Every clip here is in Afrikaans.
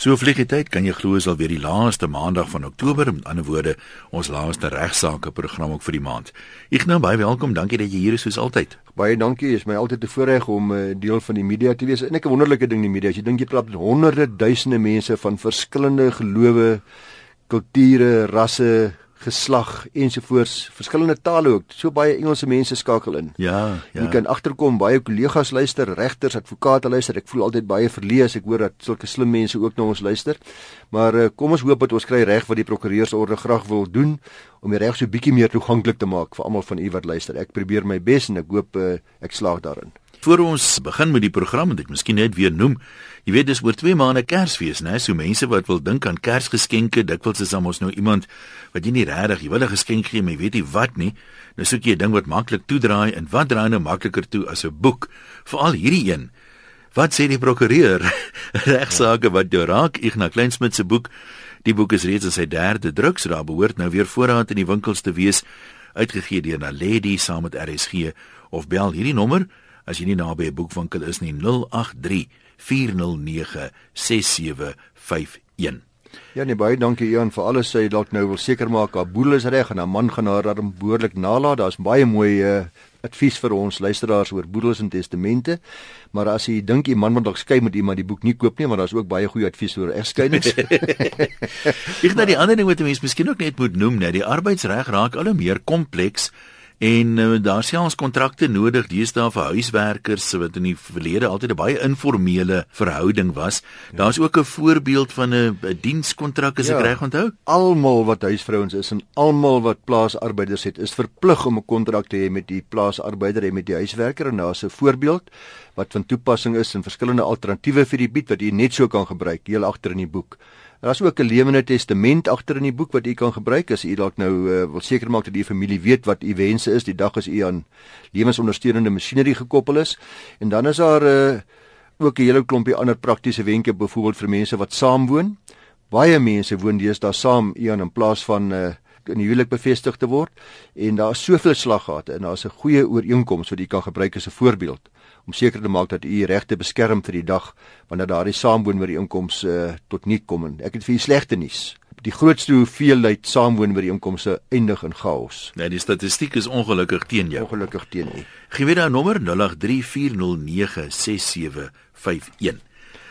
So tyd, kan jy glo is alweer die laaste maandag van Oktober, met ander woorde, ons laaste regsaake program ook vir die maand. Ek nou baie welkom, dankie dat jy hier is soos altyd. Baie dankie, is my altyd 'n voorreg om 'n uh, deel van die media te wees. En ek 'n wonderlike ding in die media, as jy dink jy met honderde duisende mense van verskillende gelowe, kulture, rasse, geslag ensovoorts, verskillende tale ook. So baie Engelse mense skakel in. Ja, ja. Jy kan agterkom baie kollegas luister, regters, advokate luister. Ek voel altyd baie verlees. Ek hoor dat sulke slim mense ook na ons luister. Maar uh, kom ons hoop dat ons kry reg wat die prokureursorde graag wil doen om die reg so bietjie meer toeganklik te maak vir almal van u wat luister. Ek probeer my bes en ek hoop uh, ek slaag daarin. Voor ons begin met die program, moet ek miskien net weer noem. Jy weet dis oor 2 maande Kersfees, né? So mense wat wil dink aan Kersgeskenke, dikwels is ons nou iemand wat jy nie regtig wil 'n geskenk gee, maar jy weet nie wat nie. Nou soek jy 'n ding wat maklik toedraai en wat draai nou makliker toe as 'n boek? Veral hierdie een. Wat sê die prokureur? Regsake wat jou raak, Ignas Kleinsmid se boek. Die boek is reeds in sy derde druk, so daar behoort nou weer voorraad in die winkels te wees, uitgegee deur Naledi saam met RSG of bel hierdie nommer 0800 as jy nie naby 'n boekwinkel is nie 083 409 6751. Ja nee baie dankie Ian vir alles sê dalk nou wil seker maak haar boedel is reg en haar man gaan haar dan behoorlik nalat. Daar's baie mooi uh, advies vir ons luisteraars oor boedels en testamente. Maar as jy dink jy man moet dalk skei met iemand die boek nie koop nie, maar daar's ook baie goeie advies oor egskeidings. Ek dink dat die ander ding wat mense miskien ook net moet noem, net die arbeidsreg raak al hoe meer kompleks. En uh, daar sien ons kontrakte nodig deesdae vir huiswerkers wat in die verlede altyd 'n baie informele verhouding was. Ja. Daar's ook 'n voorbeeld van 'n dienskontrak as ja. ek reg onthou. Almal wat huisvrouens is en almal wat plaasarbeiders het, is verplig om 'n kontrak te hê met die plaasarbeider en met die huiswerker en daar's 'n voorbeeld wat van toepassing is in verskillende alternatiewe vir die bied wat jy net so kan gebruik heel agter in die boek. Daar's ook 'n lewende testament agter in die boek wat u kan gebruik as u dalk nou uh, wil seker maak dat u familie weet wat u wense is die dag as u aan lewensondersteunende masjinerie gekoppel is. En dan is daar uh, ook 'n hele klompie ander praktiese wenke byvoorbeeld vir mense wat saamwoon. Baie mense woon deesdae saam Ian in plaas van uh, in die huwelik bevestig te word en daar is soveel slaggate en daar's 'n goeie ooreenkoms wat jy kan gebruik as 'n voorbeeld om seker te maak dat u regte beskerm vir die dag wanneer daardie saamwoon oor die inkomste uh, tot nie kom en ek het vir u slegte nuus. Die grootste hoeveelheid saamwoon oor die inkomste eindig in chaos. Nee die statistiek is ongelukkig teen jou. Ongelukkig teen u. Gee weer daai nommer 0834096751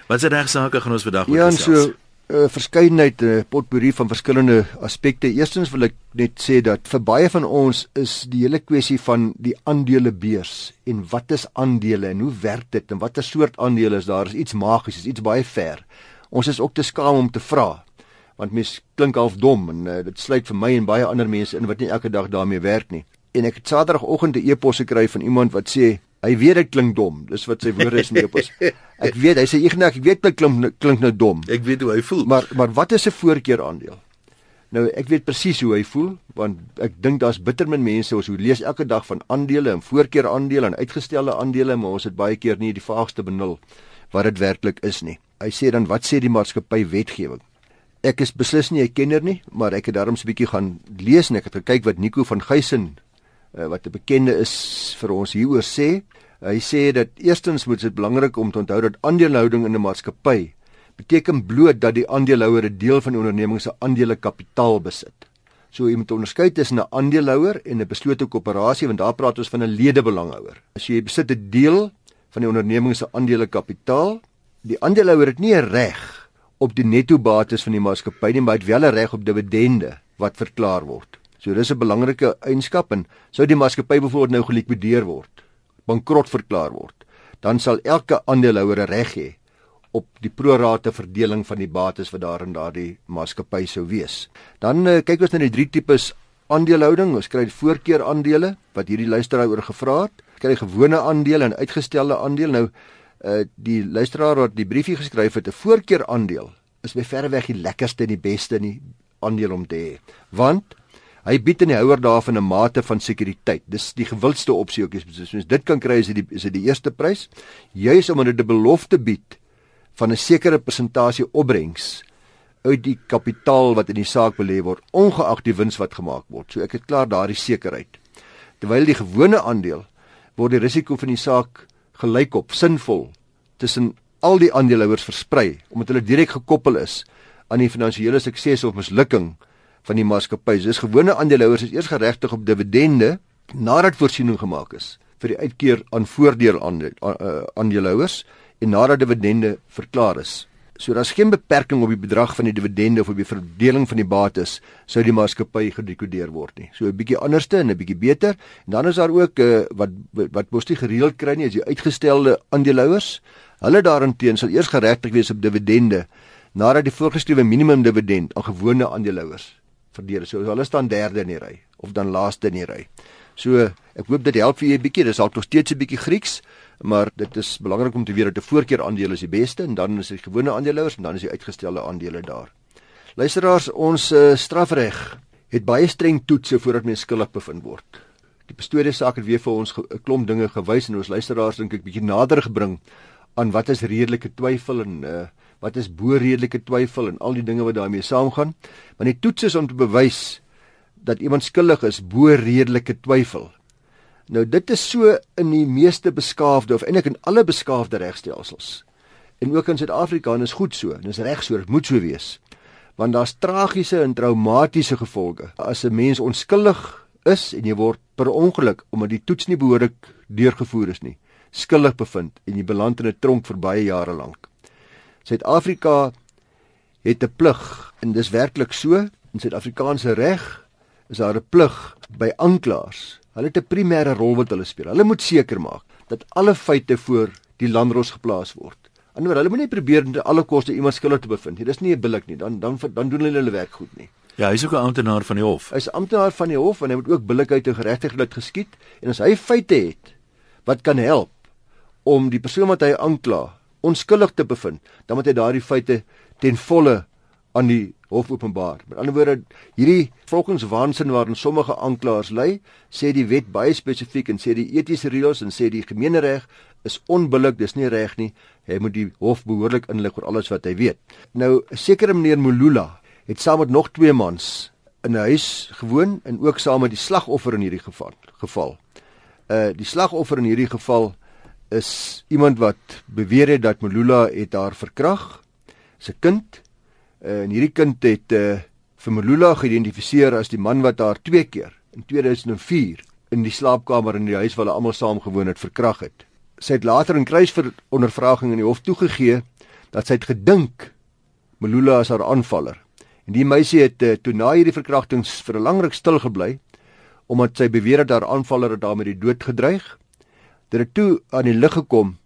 wat se regsaake gaan ons vandag oor gesels? ja so 'n uh, verskeidenheid 'n uh, potpourri van verskillende aspekte. Eerstens wil ek net sê dat vir baie van ons is die hele kwessie van die aandelebeurs en wat is aandele en hoe werk dit en watter soort aandele is daar? Is iets magies, is iets baie ver. Ons is ook te skaam om te vra want mens klink half dom en uh, dit sluit vir my en baie ander mense in wat nie elke dag daarmee werk nie. En ek het Saterdagoggend 'n e-pos gekry van iemand wat sê Hy weet dit klink dom. Dis wat sy woorde is in die epos. Ek weet, hy sê Ignas, ek weet dit klink klink nou dom. Ek weet hoe hy voel. Maar maar wat is 'n voorkeur aandeel? Nou ek weet presies hoe hy voel want ek dink daar's bitter min mense ons lees elke dag van aandele en voorkeur aandele en uitgestelde aandele maar ons het baie keer nie die vaagste benul wat dit werklik is nie. Hy sê dan wat sê die maatskappy wetgewing? Ek is beslis nie 'n kenner nie, maar ek het daarom 'n bietjie gaan lees en ek het gekyk wat Nico van Geysen uh, wat 'n bekende is vir ons hieroor sê. Hy sê dat eerstens moet dit belangrik om te onthou dat aandelehouding in 'n maatskappy beteken bloot dat die aandeelhouer 'n deel van die onderneming se aandele kapitaal besit. So jy moet onderskei tussen 'n aandeelhouer en 'n beslote koöperasie want daar praat ons van 'n ledebelanghouer. As jy besit 'n deel van die onderneming se aandele kapitaal, die aandeelhouer het nie 'n reg op die netto bates van die maatskappy nie, maar hy het wel 'n reg op dividende wat verklaar word. So dis 'n belangrike eienskap en sou die maatskappy byvoorbeeld nou gelikwideer word, bankrot verklaar word, dan sal elke aandeelhouer reg hê op die prorate verdeling van die bates wat daar in daardie maatskappy sou wees. Dan uh, kyk ons na die drie tipes aandelehouding. Ons kry voorkeur aandele wat hierdie luisteraar oor gevra het. Kry gewone aandele en uitgestelde aandele. Nou uh die luisteraar wat die briefie geskryf het, 'n voorkeur aandeel is by verre weg die lekkerste en die beste in die aandeel om te hê. Want Hy bied in die houer daarvan 'n mate van sekuriteit. Dis die gewildste opsie ook. As mens dit kan kry is dit die is dit die eerste prys. Juis omdat dit 'n belofte bied van 'n sekere persentasie opbrengs uit die kapitaal wat in die saak belê word, ongeag die wins wat gemaak word. So ek het klaar daardie sekerheid. Terwyl die gewone aandeel word die risiko van die saak gelykop, sinvol tussen al die aandeelhouers versprei omdat hulle direk gekoppel is aan die finansiële sukses of mislukking van die maatskappy. Dis gewone aandeelhouers is eers geregtig op dividende nadat voorsiening gemaak is vir die uitkeer aan voordeel aan uh, aandeelhouers en nadat dividende verklaar is. So daar's geen beperking op die bedrag van die dividende of op die verdeling van die bates sou die maatskappy gedekodeer word nie. So 'n bietjie anderste en 'n bietjie beter. En dan is daar ook uh, wat wat mos nie gereeld kry nie as jy uitgestelde aandeelhouers. Hulle daarenteen sal eers geregtig wees op dividende nadat die voorgeskrewe minimum dividend aan gewone aandeelhouers verdeel. So hulle staan derde in die ry of dan laaste in die ry. So ek hoop dit help vir julle 'n bietjie. Dis dalk nog steeds 'n bietjie Grieks, maar dit is belangrik om te weet dat 'n voorkeur aandeel is die beste en dan is dit gewone aandeelhouers en dan is die uitgestelde aandele daar. Luisteraars, ons uh, strafreg het baie streng toetse voordat mens skuldig bevind word. Die Pretoria saak het weer vir ons 'n klomp dinge gewys en ons luisteraars dink ek bietjie nader gebring aan wat is redelike twyfel en uh, wat is bo redelike twyfel en al die dinge wat daarmee saamgaan. Want die toets is om te bewys dat iemand skuldig is bo redelike twyfel. Nou dit is so in die meeste beskaafde of eintlik in alle beskaafde regstelsels. En ook in Suid-Afrika is goed so, en dis reg so, dit moet so wees. Want daar's tragiese en traumatiese gevolge as 'n mens onskuldig is en jy word per ongeluk omdat die toets nie behoorlik deurgevoer is nie, skuldig bevind en jy beland in 'n tronk vir baie jare lank. Suid-Afrika het 'n plig en dis werklik so in Suid-Afrikaanse reg is daar 'n plig by aanklaers. Hulle het 'n primêre rol wat hulle speel. Hulle moet seker maak dat alle feite voor die landros geplaas word. Anders hulle moet nie probeer om te alle koste iemand skuldig te bevind nie. Dis nie billik nie. Dan dan dan doen hulle hulle werk goed nie. Ja, hy's ook 'n amptenaar van die hof. Hy's 'n amptenaar van die hof en hy moet ook billikheid en geregtigheid geskied en as hy feite het wat kan help om die persoon wat hy aankla onskuldig te bevind, dan moet hy daardie feite ten volle aan die hof openbaar. Met ander woorde, hierdie volgens waansin waarin sommige aanklaers lê, sê die wet baie spesifiek en sê die etiese reëls en sê die gemeenereg is onbillik, dis nie reg nie. Hy moet die hof behoorlik inlig oor alles wat hy weet. Nou, sekere meneer Molula het saam met nog twee mans in 'n huis gewoon en ook saam met die slagoffer in hierdie geval. Uh die slagoffer in hierdie geval is iemand wat beweer het dat Molula het haar verkrag, se kind Uh, en hierdie kind het uh, vir Melula geïdentifiseer as die man wat haar twee keer in 2004 in die slaapkamer in die huis waar hulle almal saam gewoon het verkrag het. Sy het later in kruisverondervraging in die hof toegegee dat sy het gedink Melula as haar aanvaller. En die meisie het uh, toe na hierdie verkrachtings vir 'n lang ruk stil gebly omdat sy beweer dat haar aanvaller het daarmee die dood gedreig. Dit het toe aan die lig gekom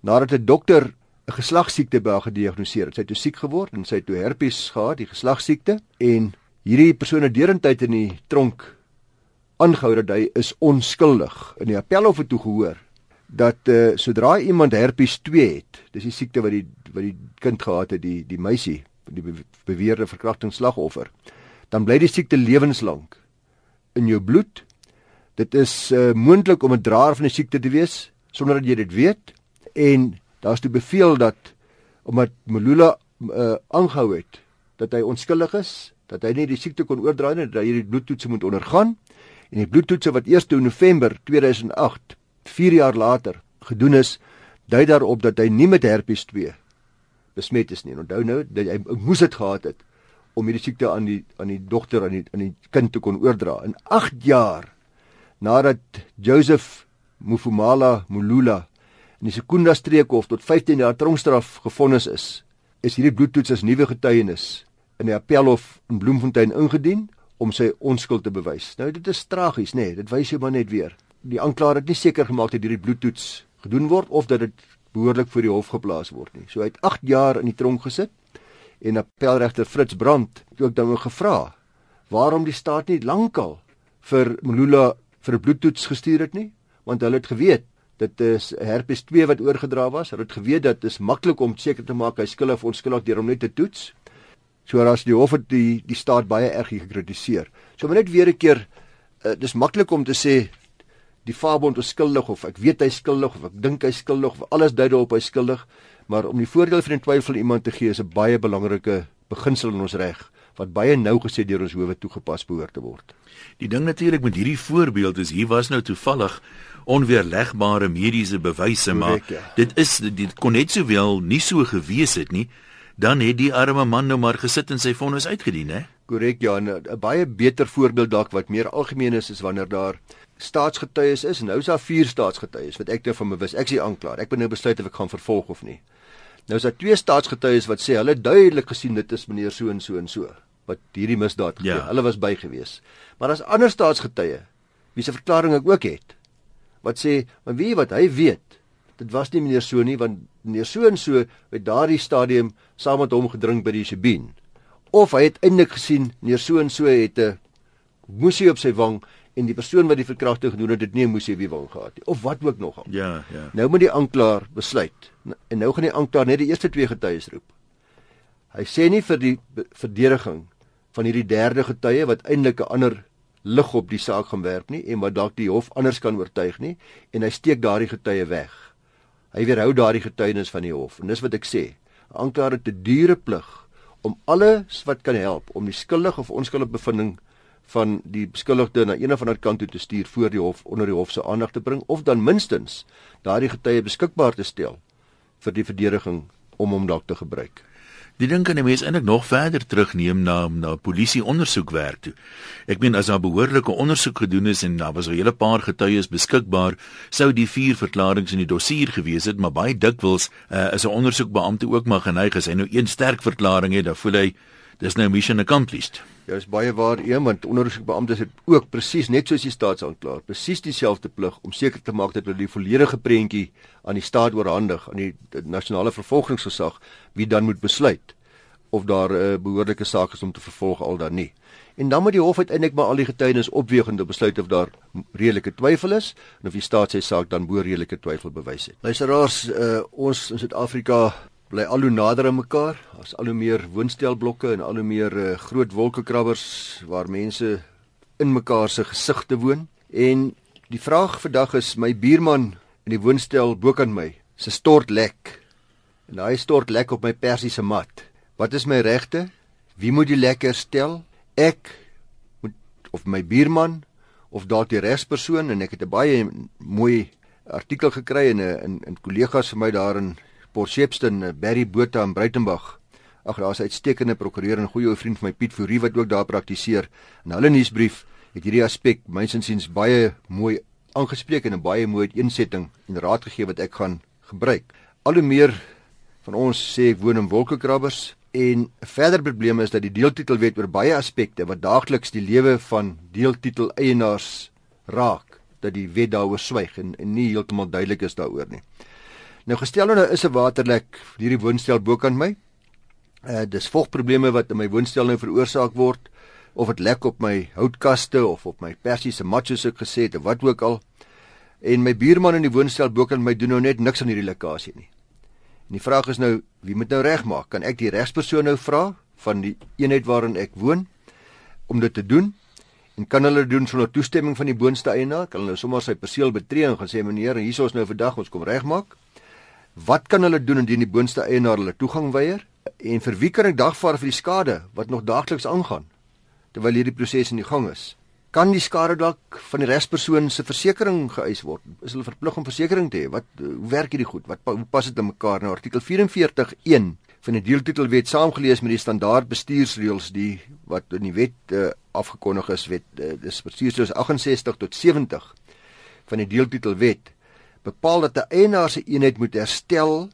nadat 'n dokter 'n geslagsiekte by haar gediagnoseer. Sy het toe siek geword en sy het toe herpes gehad, die geslagsiekte en hierdie persoon het deurentyd in die tronk aangehou dat hy is onskuldig. In die appelhof het toe gehoor dat uh, sodra iemand herpes 2 het, dis die siekte wat die wat die kind gehad het, die die meisie, die beweerde verkrachtingsslagoffer, dan bly die siekte lewenslank in jou bloed. Dit is uh, moontlik om 'n draer van die siekte te wees sonder dat jy dit weet en daar's toe beveel dat omdat Molula uh, aangehou het dat hy onskuldig is, dat hy nie die siekte kon oordra nie, dat hy hierdie bloedtoetse moet ondergaan en die bloedtoetse wat eers toe November 2008, 4 jaar later gedoen is, dui daarop dat hy nie met herpes 2 besmet is nie. Onthou nou dat hy moes dit gehad het om hierdie siekte aan die aan die dogter aan die aan die kind te kon oordra. In 8 jaar nadat Joseph Mufumala Mulula in die Sekunda streekhof tot 15 jaar tronkstraf gefonnis is, is hierdie bloedtoets as nuwe getuienis in die appelhof in Bloemfontein ingedien om sy onskuld te bewys. Nou dit is tragies, nê? Nee, dit wys jou maar net weer. Die aanklaer het nie seker gemaak dat hierdie bloedtoets gedoen word of dat dit behoorlik voor die hof geplaas word nie. So hy het 8 jaar in die tronk gesit en appelregter Fritz Brandt het ook dan gevra waarom die staat nie lankal vir Molula vir 'n bloedtoets gestuur het nie, want hulle het geweet dit is herpes 2 wat oorgedra was. Hulle het geweet dat dit is maklik om seker te maak hy skuldig of onskuldig deur hom net te toets. So as die hof het die die staat baie erg gekritiseer. So maar net weer 'n keer uh, dis maklik om te sê die Fabond is skuldig of ek weet hy skuldig of ek dink hy skuldig of alles dui daarop hy skuldig, maar om die voordeel van die twyfel iemand te gee is 'n baie belangrike beginsel in ons reg wat baie nou gesê deur ons howe toegepas behoort te word. Die ding natuurlik met hierdie voorbeeld is hier was nou toevallig onweerlegbare mediese bewyse maar ja. dit is dit kon net sowel nie so gewees het nie dan het die arme man nou maar gesit en sy vonnis uitgedien hè korrek ja 'n baie beter voorbeeld dalk wat meer algemeen is is wanneer daar staatsgetuies is nou is daar vier staatsgetuies wat ek nou van bewus ek is die aanklaer ek moet nou besluit of ek gaan vervolg of nie nou is daar twee staatsgetuies wat sê hulle duidelik gesien dit is meneer so en so en so wat hierdie misdaad gepleeg ja. hulle was by gewees maar daar's ander staatsgetuie wie se verklaring ek ook het wat sê, "Maar wie wat hy weet, dit was nie meneer so nie want meneer so en so het daardie stadium saam met hom gedrink by die Sibin." Of hy het eintlik gesien meneer so en so het 'n moesie op sy wang en die persoon wat die verkrachting gedoen het, dit nie 'n moesie op die wang gehad nie of wat ook nogal. Ja, ja. Nou moet die aanklaer besluit. En nou gaan die aanklaer net die eerste twee getuies roep. Hy sê nie vir die verdediging van hierdie derde getuie wat eintlik 'n ander lig op die saak gaan werp nie en wat dalk die hof anders kan oortuig nie en hy steek daardie getuie weg. Hy weerhou daardie getuienis van die hof en dis wat ek sê. Aanklaer het 'n dure plig om alles wat kan help om die skuldig of onskuldige bevinding van die beskuldigde na een of ander kant toe te stuur voor die hof onder die hof se aandag te bring of dan minstens daardie getuie beskikbaar te stel vir die verdediging om hom dalk te gebruik. Die ding kan 'n mens eintlik nog verder terugneem na na polisie ondersoekwerk toe. Ek meen as daar behoorlike ondersoek gedoen is en daar was 'n hele paar getuies beskikbaar, sou die vier verklaringe in die dossier gewees het, maar baie dikwels uh, is 'n ondersoekbeampte ook maar geneig as hy nou een sterk verklaring het, dan voel hy dis nou mission accomplished. Ja, is baie waar, een want ondersoekbeamptes het ook presies net soos die staatsaanklaer, presies dieselfde plig om seker te maak dat hulle die volledige prentjie aan die staat oorhandig aan die, die nasionale vervolgingsgesag wie dan moet besluit of daar 'n uh, eh, behoorlike saak is om te vervolg al dan nie. En dan moet die hof uiteindelik maar al die getuienis opweeg en besluit of daar redelike twyfel is en of die staat sy saak dan bo redelike twyfel bewys het. Luisteraars, uh, ons in Suid-Afrika bly al hoe nader aan mekaar. Daar's al hoe meer woonstelblokke en al hoe meer uh, groot wolkekrabbers waar mense in mekaar se gesigte woon. En die vraag vandag is my buurman in die woonstel bokant my, se stort lek. En hy stort lek op my persiese mat. Wat is my regte? Wie moet die lek herstel? Ek moet of my buurman of dalk die regspersoon en ek het 'n baie mooi artikel gekry en 'n in kollegas vir my daarin Port Shepstone, eh, Barry Botha in Breitenberg. Ag, daar's 'n uitstekende prokureur en goeie ou vriend van my Piet Fourie wat ook daar praktiseer. In hulle nuusbrief het hierdie aspek mynsinsiens baie mooi aangespreek en 'n baie mooi insetting en raad gegee wat ek gaan gebruik. Al hoe meer van ons sê ek woon in wolkekrabbers en 'n verder probleem is dat die deeltitelwet oor baie aspekte wat daagliks die lewe van deeltitel eienaars raak, dat die wet daaroor swyg en, en nie heeltemal duidelik is daaroor nie. Nou gestel nou is 'n waterlek hierdie woonstel bokant my. Uh dis vogprobleme wat in my woonstel nou veroorsaak word of dit lek op my houtkaste of op my persiese matjies ek gesê het of wat ook al. En my buurman in die woonstel bokant my doen nou net niks aan hierdie lekkasie nie. En die vraag is nou wie moet nou regmaak? Kan ek die regspersoon nou vra van die eenheid waarin ek woon om dit te doen? En kan hulle doen sonder toestemming van die boonste eienaar? Kan hulle sommer sy perseel betree en gaan sê meneer, hier is ons nou vandag, ons kom regmaak? Wat kan hulle doen indien die boonste eienaar hulle toegang weier? En vir wie kan ek dagvaar vir die skade wat nog daagliks aangaan terwyl hierdie proses in die gang is? Kan die skade dalk van die regspersoon se versekerings geëis word? Is hulle verplig om versekerings te hê? Wat hoe werk hierdie goed? Wat hoe pas dit in mekaar nou artikel 44.1 van die deeltitelwet saamgelees met die standaard bestuursreëls die wat in die wet uh, afgekondig is wet uh, dis bestuursreëls 68 tot 70 van die deeltitelwet bepaal dat 'n eienaar se eenheid moet herstel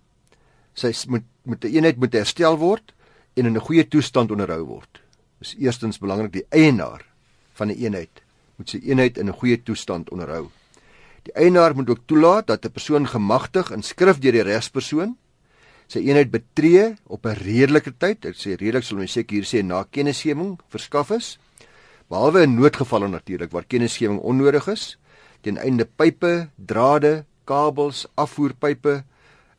sy moet met 'n eenheid moet herstel word en in 'n goeie toestand onderhou word. Dis eerstens belangrik die eienaar van 'n eenheid moet sy eenheid in 'n goeie toestand onderhou. Die eienaar moet ook toelaat dat 'n persoon gemagtig in skrif deur die regspersoon sy eenheid betree op 'n redelike tyd. Ek sê redelik sal ons seker hier sê na kennisgewing verskaf is. Behalwe in noodgevalle natuurlik waar kennisgewing onnodig is, ten einde pipe, drade, kabels, afvoerpype,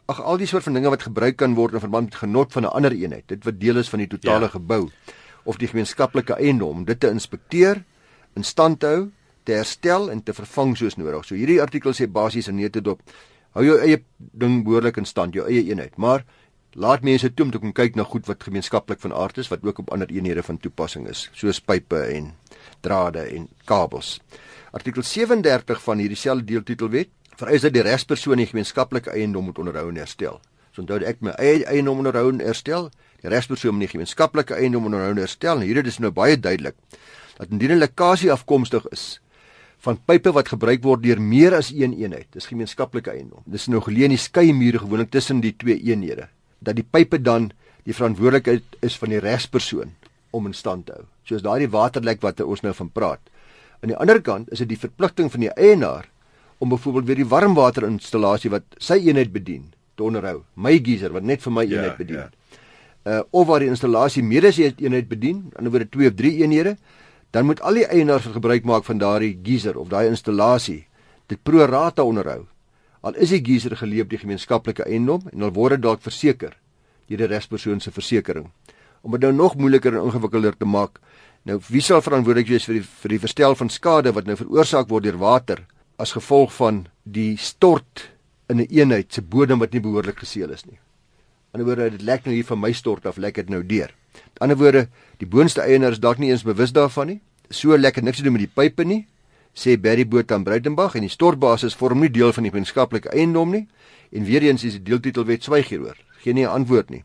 ag al die soort van dinge wat gebruik kan word in verband met genot van 'n ander eenheid. Dit wat deel is van die totale ja. gebou of die gemeenskaplike eiendom, dit te inspekteer, in stand te hou, te herstel en te vervang soos nodig. So hierdie artikel sê basies in neutedop hou jou eie ding behoorlik in stand, jou eie eenheid, maar laat mense toe om te kom kyk na goed wat gemeenskaplik van aard is wat ook op ander eenhede van toepassing is, soos pipe en drade en kabels. Artikel 37 van hierdie selfde deeltitelwet vereis dat die regspersoon die gemeenskaplike eiendom moet onderhou en herstel. So onthou ek my eie eiendom onderhou en herstel, die regspersoon moet die gemeenskaplike eiendom onderhou en herstel. En hier is nou baie duidelik dat indien 'n lekkasie afkomstig is van pipe wat gebruik word deur meer as een eenheid, dis gemeenskaplike eiendom. Dis nou geleë in die skei mure gewoonlik tussen die twee eenhede dat die pipe dan die verantwoordelikheid is van die regspersoon om in stand te hou. Soos daardie waterlek wat ons nou van praat. Aan die ander kant is dit die verpligting van die eienaar om byvoorbeeld weer die warmwaterinstallasie wat sy eenheid bedien te onderhou. My geyser wat net vir my ja, eenheid bedien. Ja. Uh of waar die installasie as 'n eenheid bedien, aan die ander wyse 2 of 3 eenhede, dan moet al die eienaars gebruik maak van daardie geyser of daai installasie dit pro rata onderhou. Al is die geyser geleë op die gemeenskaplike eiendom en al word dit dalk verseker deur die regspersoon se versekerings. Om dit nou nog moeiliker en ingewikkelder te maak, nou wie sal verantwoordelik wees vir die vir die verstel van skade wat nou veroorsaak word deur water as gevolg van die stort in 'n een eenheid se bodem wat nie behoorlik geseël is nie. Aan die ander woorde, dit lek nou hier van my stort af, lek dit nou deur. Aan die ander woorde, die boonste eienaar is dalk nie eens bewus daarvan nie. So lekker niks te doen met die pype nie, sê Barry Boot aan Breitenberg en die stortbasis vorm nie deel van die gemeenskaplike eiendom nie. En weer eens is die deeltitelwet swyg hieroor. Geen nie 'n antwoord nie.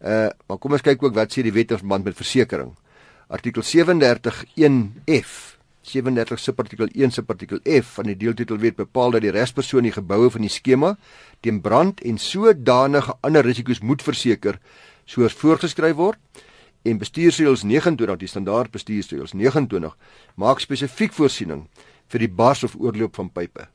Uh, maar kom ons kyk ook wat sê die wet in verband met versekerings. Artikel 37 1F 37 subartikel 1 subartikel F van die deeltitelwet bepaal dat die regspersoon die geboue van die skema teen brand en sodanige ander risiko's moet verseker soos voorgeskryf word en bestuursreëls 29 die standaard bestuursreëls 29 maak spesifiek voorsiening vir die bars of oorloop van pype.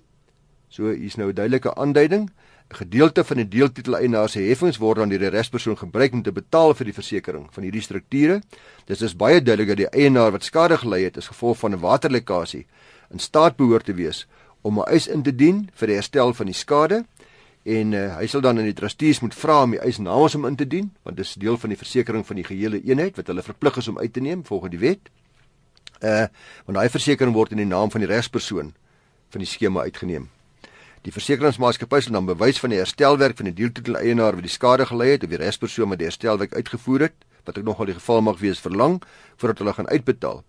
So hier's nou 'n duidelike aanduiding 'n gedeelte van die deeltiteleienaar se heffings word dan deur die regspersoon gebruik om te betaal vir die versekerings van hierdie strukture. Dit is baie duidelik dat die eienaar wat skade gely het as gevolg van 'n waterlekkasie in staat behoort te wees om 'n eis in te dien vir die herstel van die skade en uh, hy sal dan aan die trustees moet vra om die eis namens hom in te dien want dit is deel van die versekerings van die gehele eenheid wat hulle verplig is om uit te neem volgens die wet. Uh want daai versekerings word in die naam van die regspersoon van die skema uitgeneem. Die versekeringsmaatskappy sal dan bewys van die herstelwerk van die deeltitel eienaar wat die skade gelei het of die regspersoon wat die herstelwerk uitgevoer het, wat ek nogal die geval mag wees verlang voordat hulle gaan uitbetaal.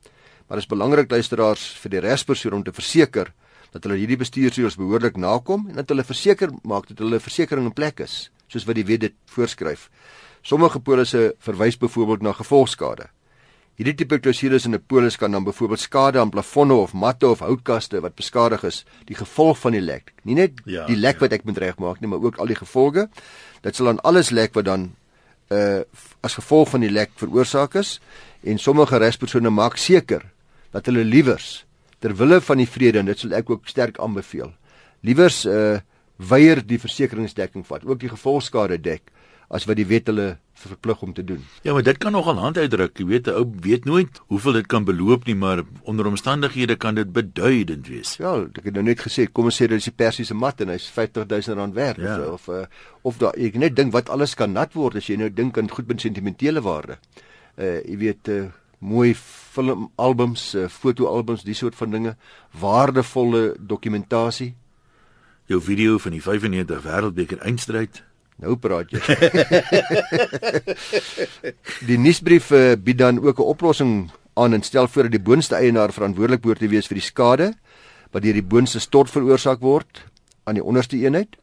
Maar dit is belangrik luisteraars vir die regspersoon om te verseker dat hulle hierdie bestuursreëls behoorlik nakom en dat hulle verseker maak dat hulle versekerings in plek is, soos wat die wet dit voorskryf. Sommige polisse verwys byvoorbeeld na gevolgskade. Hierdie tipe klousules in 'n polis kan dan byvoorbeeld skade aan plafonne of matte of houtkaste wat beskadig is, die gevolg van die lek. Nie net ja, die lek ja. wat ek moet regmaak nie, maar ook al die gevolge. Dit sal aan alles lek wat dan uh as gevolg van die lek veroorsaak is en sommige regspersone maak seker dat hulle liewers ter wille van die vrede en dit sal ek ook sterk aanbeveel. Liewers uh weier die versekeringsdekking vat, ook die gevolgskade dek as wat die wet hulle verplig om te doen. Ja, maar dit kan nogal hand uitdruk. Jy weet, 'n ou weet nooit hoeveel dit kan beloop nie, maar onder omstandighede kan dit beduidend wees. Ja, ek het nou net gesê, kom ons sê dit is die persiese mat en hy's 50000 rand werd ja. of of, uh, of da ek net dink wat alles kan nat word as jy nou dink aan goed met sentimentele waarde. Uh jy weet uh, mooi filmalbums, uh, fotoalbums, die soort van dinge, waardevolle dokumentasie. Jou video van die 95 wêreldbeker eindstryd Nou praat jy. die nuusbrief uh, bied dan ook 'n oplossing aan en stel voor dat die boonste eienaar verantwoordelik behoort te wees vir die skade wat deur die boonste stort veroorsaak word aan die onderste eenheid.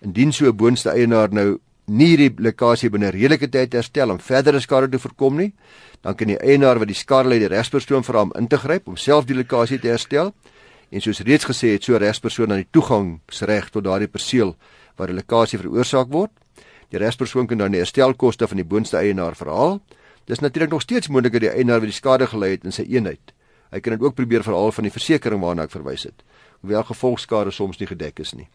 Indien so 'n boonste eienaar nou nie die lekkasie binne redelike tyd herstel om verdere skade te voorkom nie, dan kan die eienaar wat die skade ly die regspersoon vir hom in te gryp om self die lekkasie te herstel. En soos reeds gesê het, so regspersoon aan die toegangsreg tot daardie perseel waar 'n lekkasie veroorsaak word. Die regspersoon kan dan die herstelkoste van die boonste eienaar verhaal. Dis natuurlik nog steeds moontlik dat die eienaar wie die skade gelei het in sy eenheid. Hy kan dit ook probeer verhaal van die versekerings waarna ek verwys het, hoewel gevolgskade soms nie gedek is nie.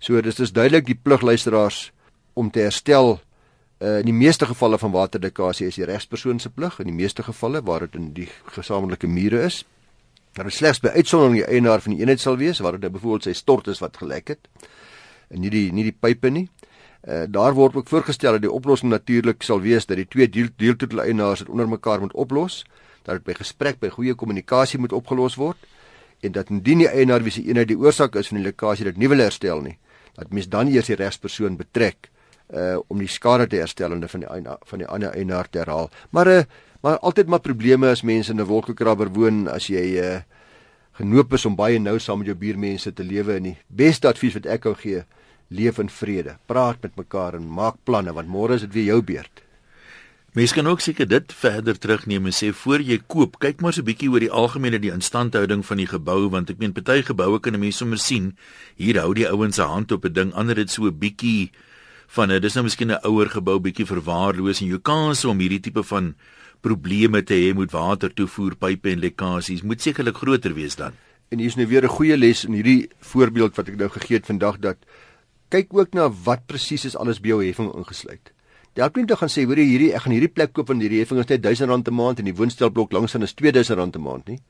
So dis is duidelik die pligluisteraars om te herstel uh, in die meeste gevalle van waterdekkasie is die regspersoon se plig in die meeste gevalle waar dit in die gesamentlike mure is. Daar is slegs by uitsondering die eienaar van die eenheid sal wees waar dit byvoorbeeld sy stort is wat gelek het nie die nie die pype nie. Uh, daar word ook voorgestel dat die oplossing natuurlik sal wees dat die twee deel deeltitel eienaars dit onder mekaar moet oplos, dat dit by gesprek by goeie kommunikasie moet opgelos word en dat indien die eienaar wie se eenheid die oorsaak is van die lekkasie dit nie wil herstel nie, dat mens dan eers die regspersoon betrek uh om die skade te herstel en van die van die ander eienaar te herhaal. Maar uh maar altyd maar probleme as mense in 'n wolkekrabber woon as jy uh genoop is om baie nou saam met jou buurmense te lewe en die beste advies wat ek kan gee, leef in vrede. Praat met mekaar en maak planne want môre is dit weer jou beurt. Mense kan ook seker dit verder terugneem en sê voor jy koop, kyk maar so 'n bietjie oor die algemene die instandhouding van die gebou want ek meen party geboue kan 'n mens sommer sien hier hou die ouens se hand op 'n ding, ander dit so 'n bietjie van 'n dis nou miskien 'n ouer gebou bietjie verwaarloos en jou kans om hierdie tipe van probleme te hê met watertoevoerpype en lekkasies moet sekerlik groter wees dan. En hier is nou weer 'n goeie les in hierdie voorbeeld wat ek nou gegee het vandag dat kyk ook na wat presies is alles by jou heffing ingesluit. Dalk nie te gaan sê hoor jy hierdie ek gaan hierdie plek koop en hierdie heffing is net R1000 'n maand en die woonstelblok langs aan is R2000 'n maand nie.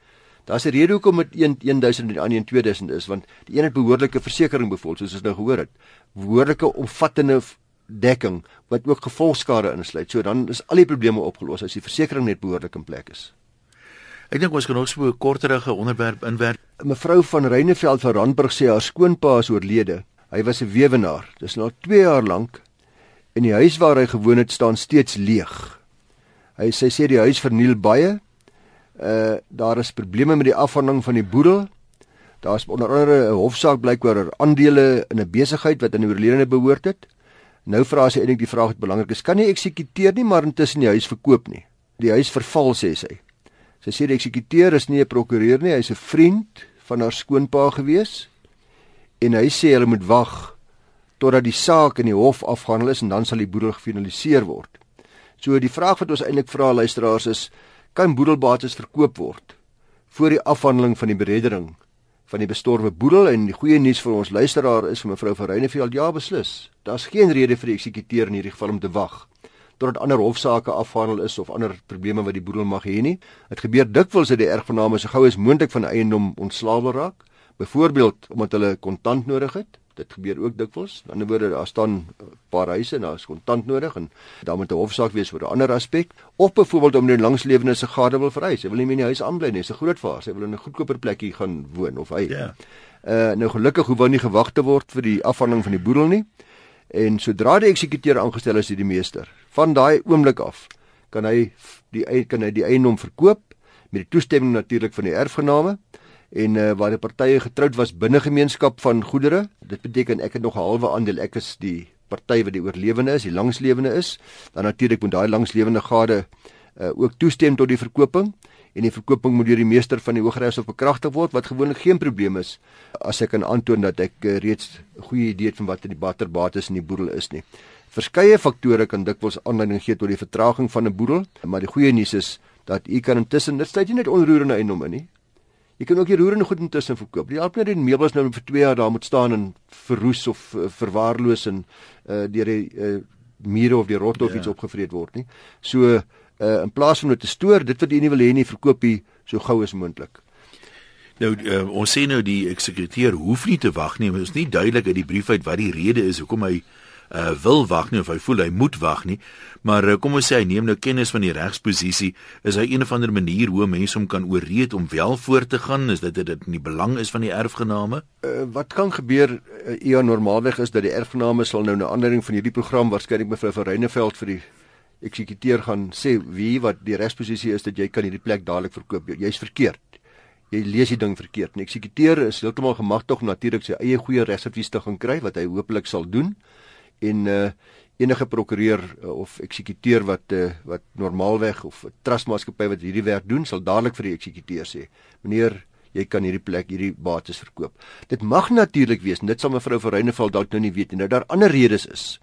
Daar's 'n rede hoekom dit 1000 en die ander 2000 is want die een het behoorlike versekerings bevolk soos ons nou gehoor het. Behoorlike omvattende dekking wat ook gevolgskade insluit. So dan is al die probleme opgelos as die versekerings net behoorlik in plek is. Ek dink ons kan ook so 'n korterige onderwerp inwerk. Mevrou van Reyneveld van Randburg sê haar skoonpa is oorlede. Hy was 'n weewenaar. Dis nou 2 jaar lank en die huis waar hy gewoon het staan steeds leeg. Hy sê sê die huis verniel baie. Uh daar is probleme met die afhandeling van die boedel. Daar's onder andere 'n hofsaak blykbaar oor aandele in 'n besigheid wat aan die oorledene behoort het. Nou vra sy eintlik die vraag wat belangrik is: kan nie eksekuteer nie, maar intussen die huis verkoop nie. Die huis verval sê sy. Sy sê die eksekuteur is nie 'n prokureur nie, hy's 'n vriend van haar skoonpa gewees. En hy sê hulle moet wag totdat die saak in die hof afgehandel is en dan sal die boedel gefinaliseer word. So die vraag wat ons eintlik vra luisteraars is: kan boedelbates verkoop word voor die afhandeling van die bereddering van die bestorwe boedel en die goeie nuus vir ons luisteraar is vir mevrou van Reyneveld ja beslis. Daar's geen rede vir die eksekuteur in hierdie geval om te wag totdat ander hofsaake afhandel is of ander probleme wat die boedel mag hê nie. Dit gebeur dikwels dat die erfgename so gou as moontlik van eiendom ontslaaw wil raak, byvoorbeeld omdat hulle kontant nodig het dit gebeur ook dikwels. Aan die ander woorde daar staan 'n paar huise en daar is kontant nodig en dan moet 'n hofsaak wees vir 'n ander aspek of byvoorbeeld om 'n langslewende se gade wil verhuis. Hy wil nie meer in die huis aanbly nie. Dis 'n groot vaar. Hy wil in 'n goedkoper plekkie gaan woon of hy. Ja. Uh nou gelukkig hoef hy nie gewag te word vir die afhandeling van die boedel nie. En sodra die eksekuteur aangestel is deur die meester, van daai oomblik af kan hy die kan hy die eiendom verkoop met die toestemming natuurlik van die erfgename en uh, waar die partye getroud was binne gemeenskap van goedere. Dit beteken ek het nog 'n halwe aandeel. Ek is die party wat die oorlewende is, die langslewende is. Dan natuurlik moet daai langslewende gade uh, ook toestem tot die verkooping en die verkooping moet deur die meester van die Hooggeregshof bekragtig word wat gewoonlik geen probleem is as ek kan aantoon dat ek uh, reeds 'n goeie idee het van wat in die batterbates in die boedel is nie. Verskeie faktore kan dikwels aanleiding gee tot die vertraging van 'n boedel, maar die goeie nuus is dat u kan intussen dit sluit nie net onroerende eiendomme nie. Jy kan ook die roerende goed intussen verkoop. Die help net die meubels nou vir 2 jaar daar moet staan en verroes of uh, verwaarloos en uh, deur die uh, mure of die rot of ja. iets opgevreet word nie. So uh, in plaas van dit te stoor, dit wat jy nie wil hê nie, verkoop jy so gou as moontlik. Nou uh, ons sê nou die eksekuteur hoef nie te wag nie. Dit is nie duidelik uit die brief uit wat die rede is hoekom hy uh, wil wag nie of hy voel hy moet wag nie. Maar uh, kom ons sê hy neem nou kennis van die regsposisie, is hy een of ander manier hoe mense hom kan ooreed om wel voort te gaan, is dit dit in die belang is van die erfgename? Uh, wat kan gebeur uh, ja normaalweg is dat die erfgename sal nou 'n aanleiding van hierdie program waarskynlik mevrou van Reyneveld vir die eksekuteur gaan sê wie wat die regsposisie is dat jy kan hierdie plek dadelik verkoop. Jy's verkeerd. Jy lees die ding verkeerd. Die eksekuteur is heeltemal gemagtig om natuurlik sy eie goeie regsadvies te gaan kry wat hy hopelik sal doen en uh, enige prokureur uh, of eksekuteur wat uh, wat normaalweg of 'n trustmaatskappy wat hierdie werk doen sal dadelik vir die eksekuteur sê meneer jy kan hierdie plek hierdie bates verkoop. Dit mag natuurlik wees en dit sal mevrou Verreyneval dalk nou nie weet nie nou daar ander redes is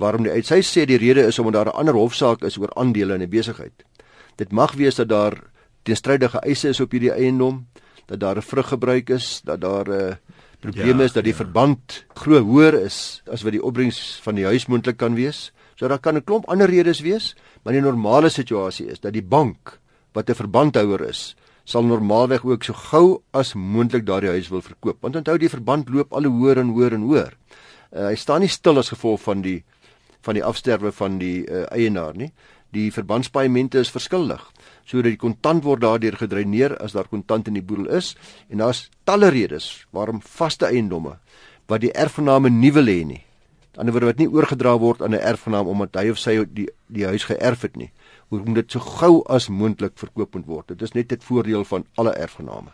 waarom die sy sê die rede is omdat daar 'n ander hofsaak is oor aandele in 'n besigheid. Dit mag wees dat daar teenstrydige eise is op hierdie eiendom dat daar 'n vruggebruik is dat daar 'n uh, Probleem ja, is dat die ja. verband groot hoër is as wat die opbrengs van die huis moontlik kan wees. So daar kan 'n klomp ander redes wees, maar die normale situasie is dat die bank wat 'n verbandhouer is, sal normaalweg ook so gou as moontlik daardie huis wil verkoop. Want onthou die verband loop al hoe hoër en hoër en hoër. Uh, hy staan nie stil as gevolg van die van die afsterwe van die uh, eienaar nie. Die verbandspaemente is verskuldig sodat die kontant word daardeur gedreineer as daar kontant in die boedel is en daar's talle redes waarom vaste eiendomme wat die erfgename nie wil hê nie ander woorde wat nie oorgedra word aan 'n erfgenaam omdat hy of sy die die huis geërf het nie. Hoekom dit so gou as moontlik verkoop moet word. Dit is net dit voordeel van alle erfgename.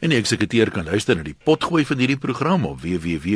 En die eksekuteur kan luister na die potgooi van hierdie program op www.rsg.co.za.